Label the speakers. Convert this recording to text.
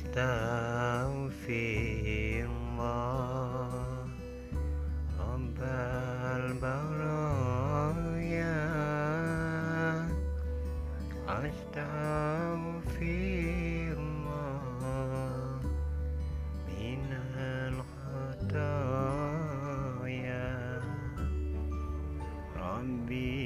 Speaker 1: أستغفر الله رب البرايا أستغفر الله من الخطايا ربي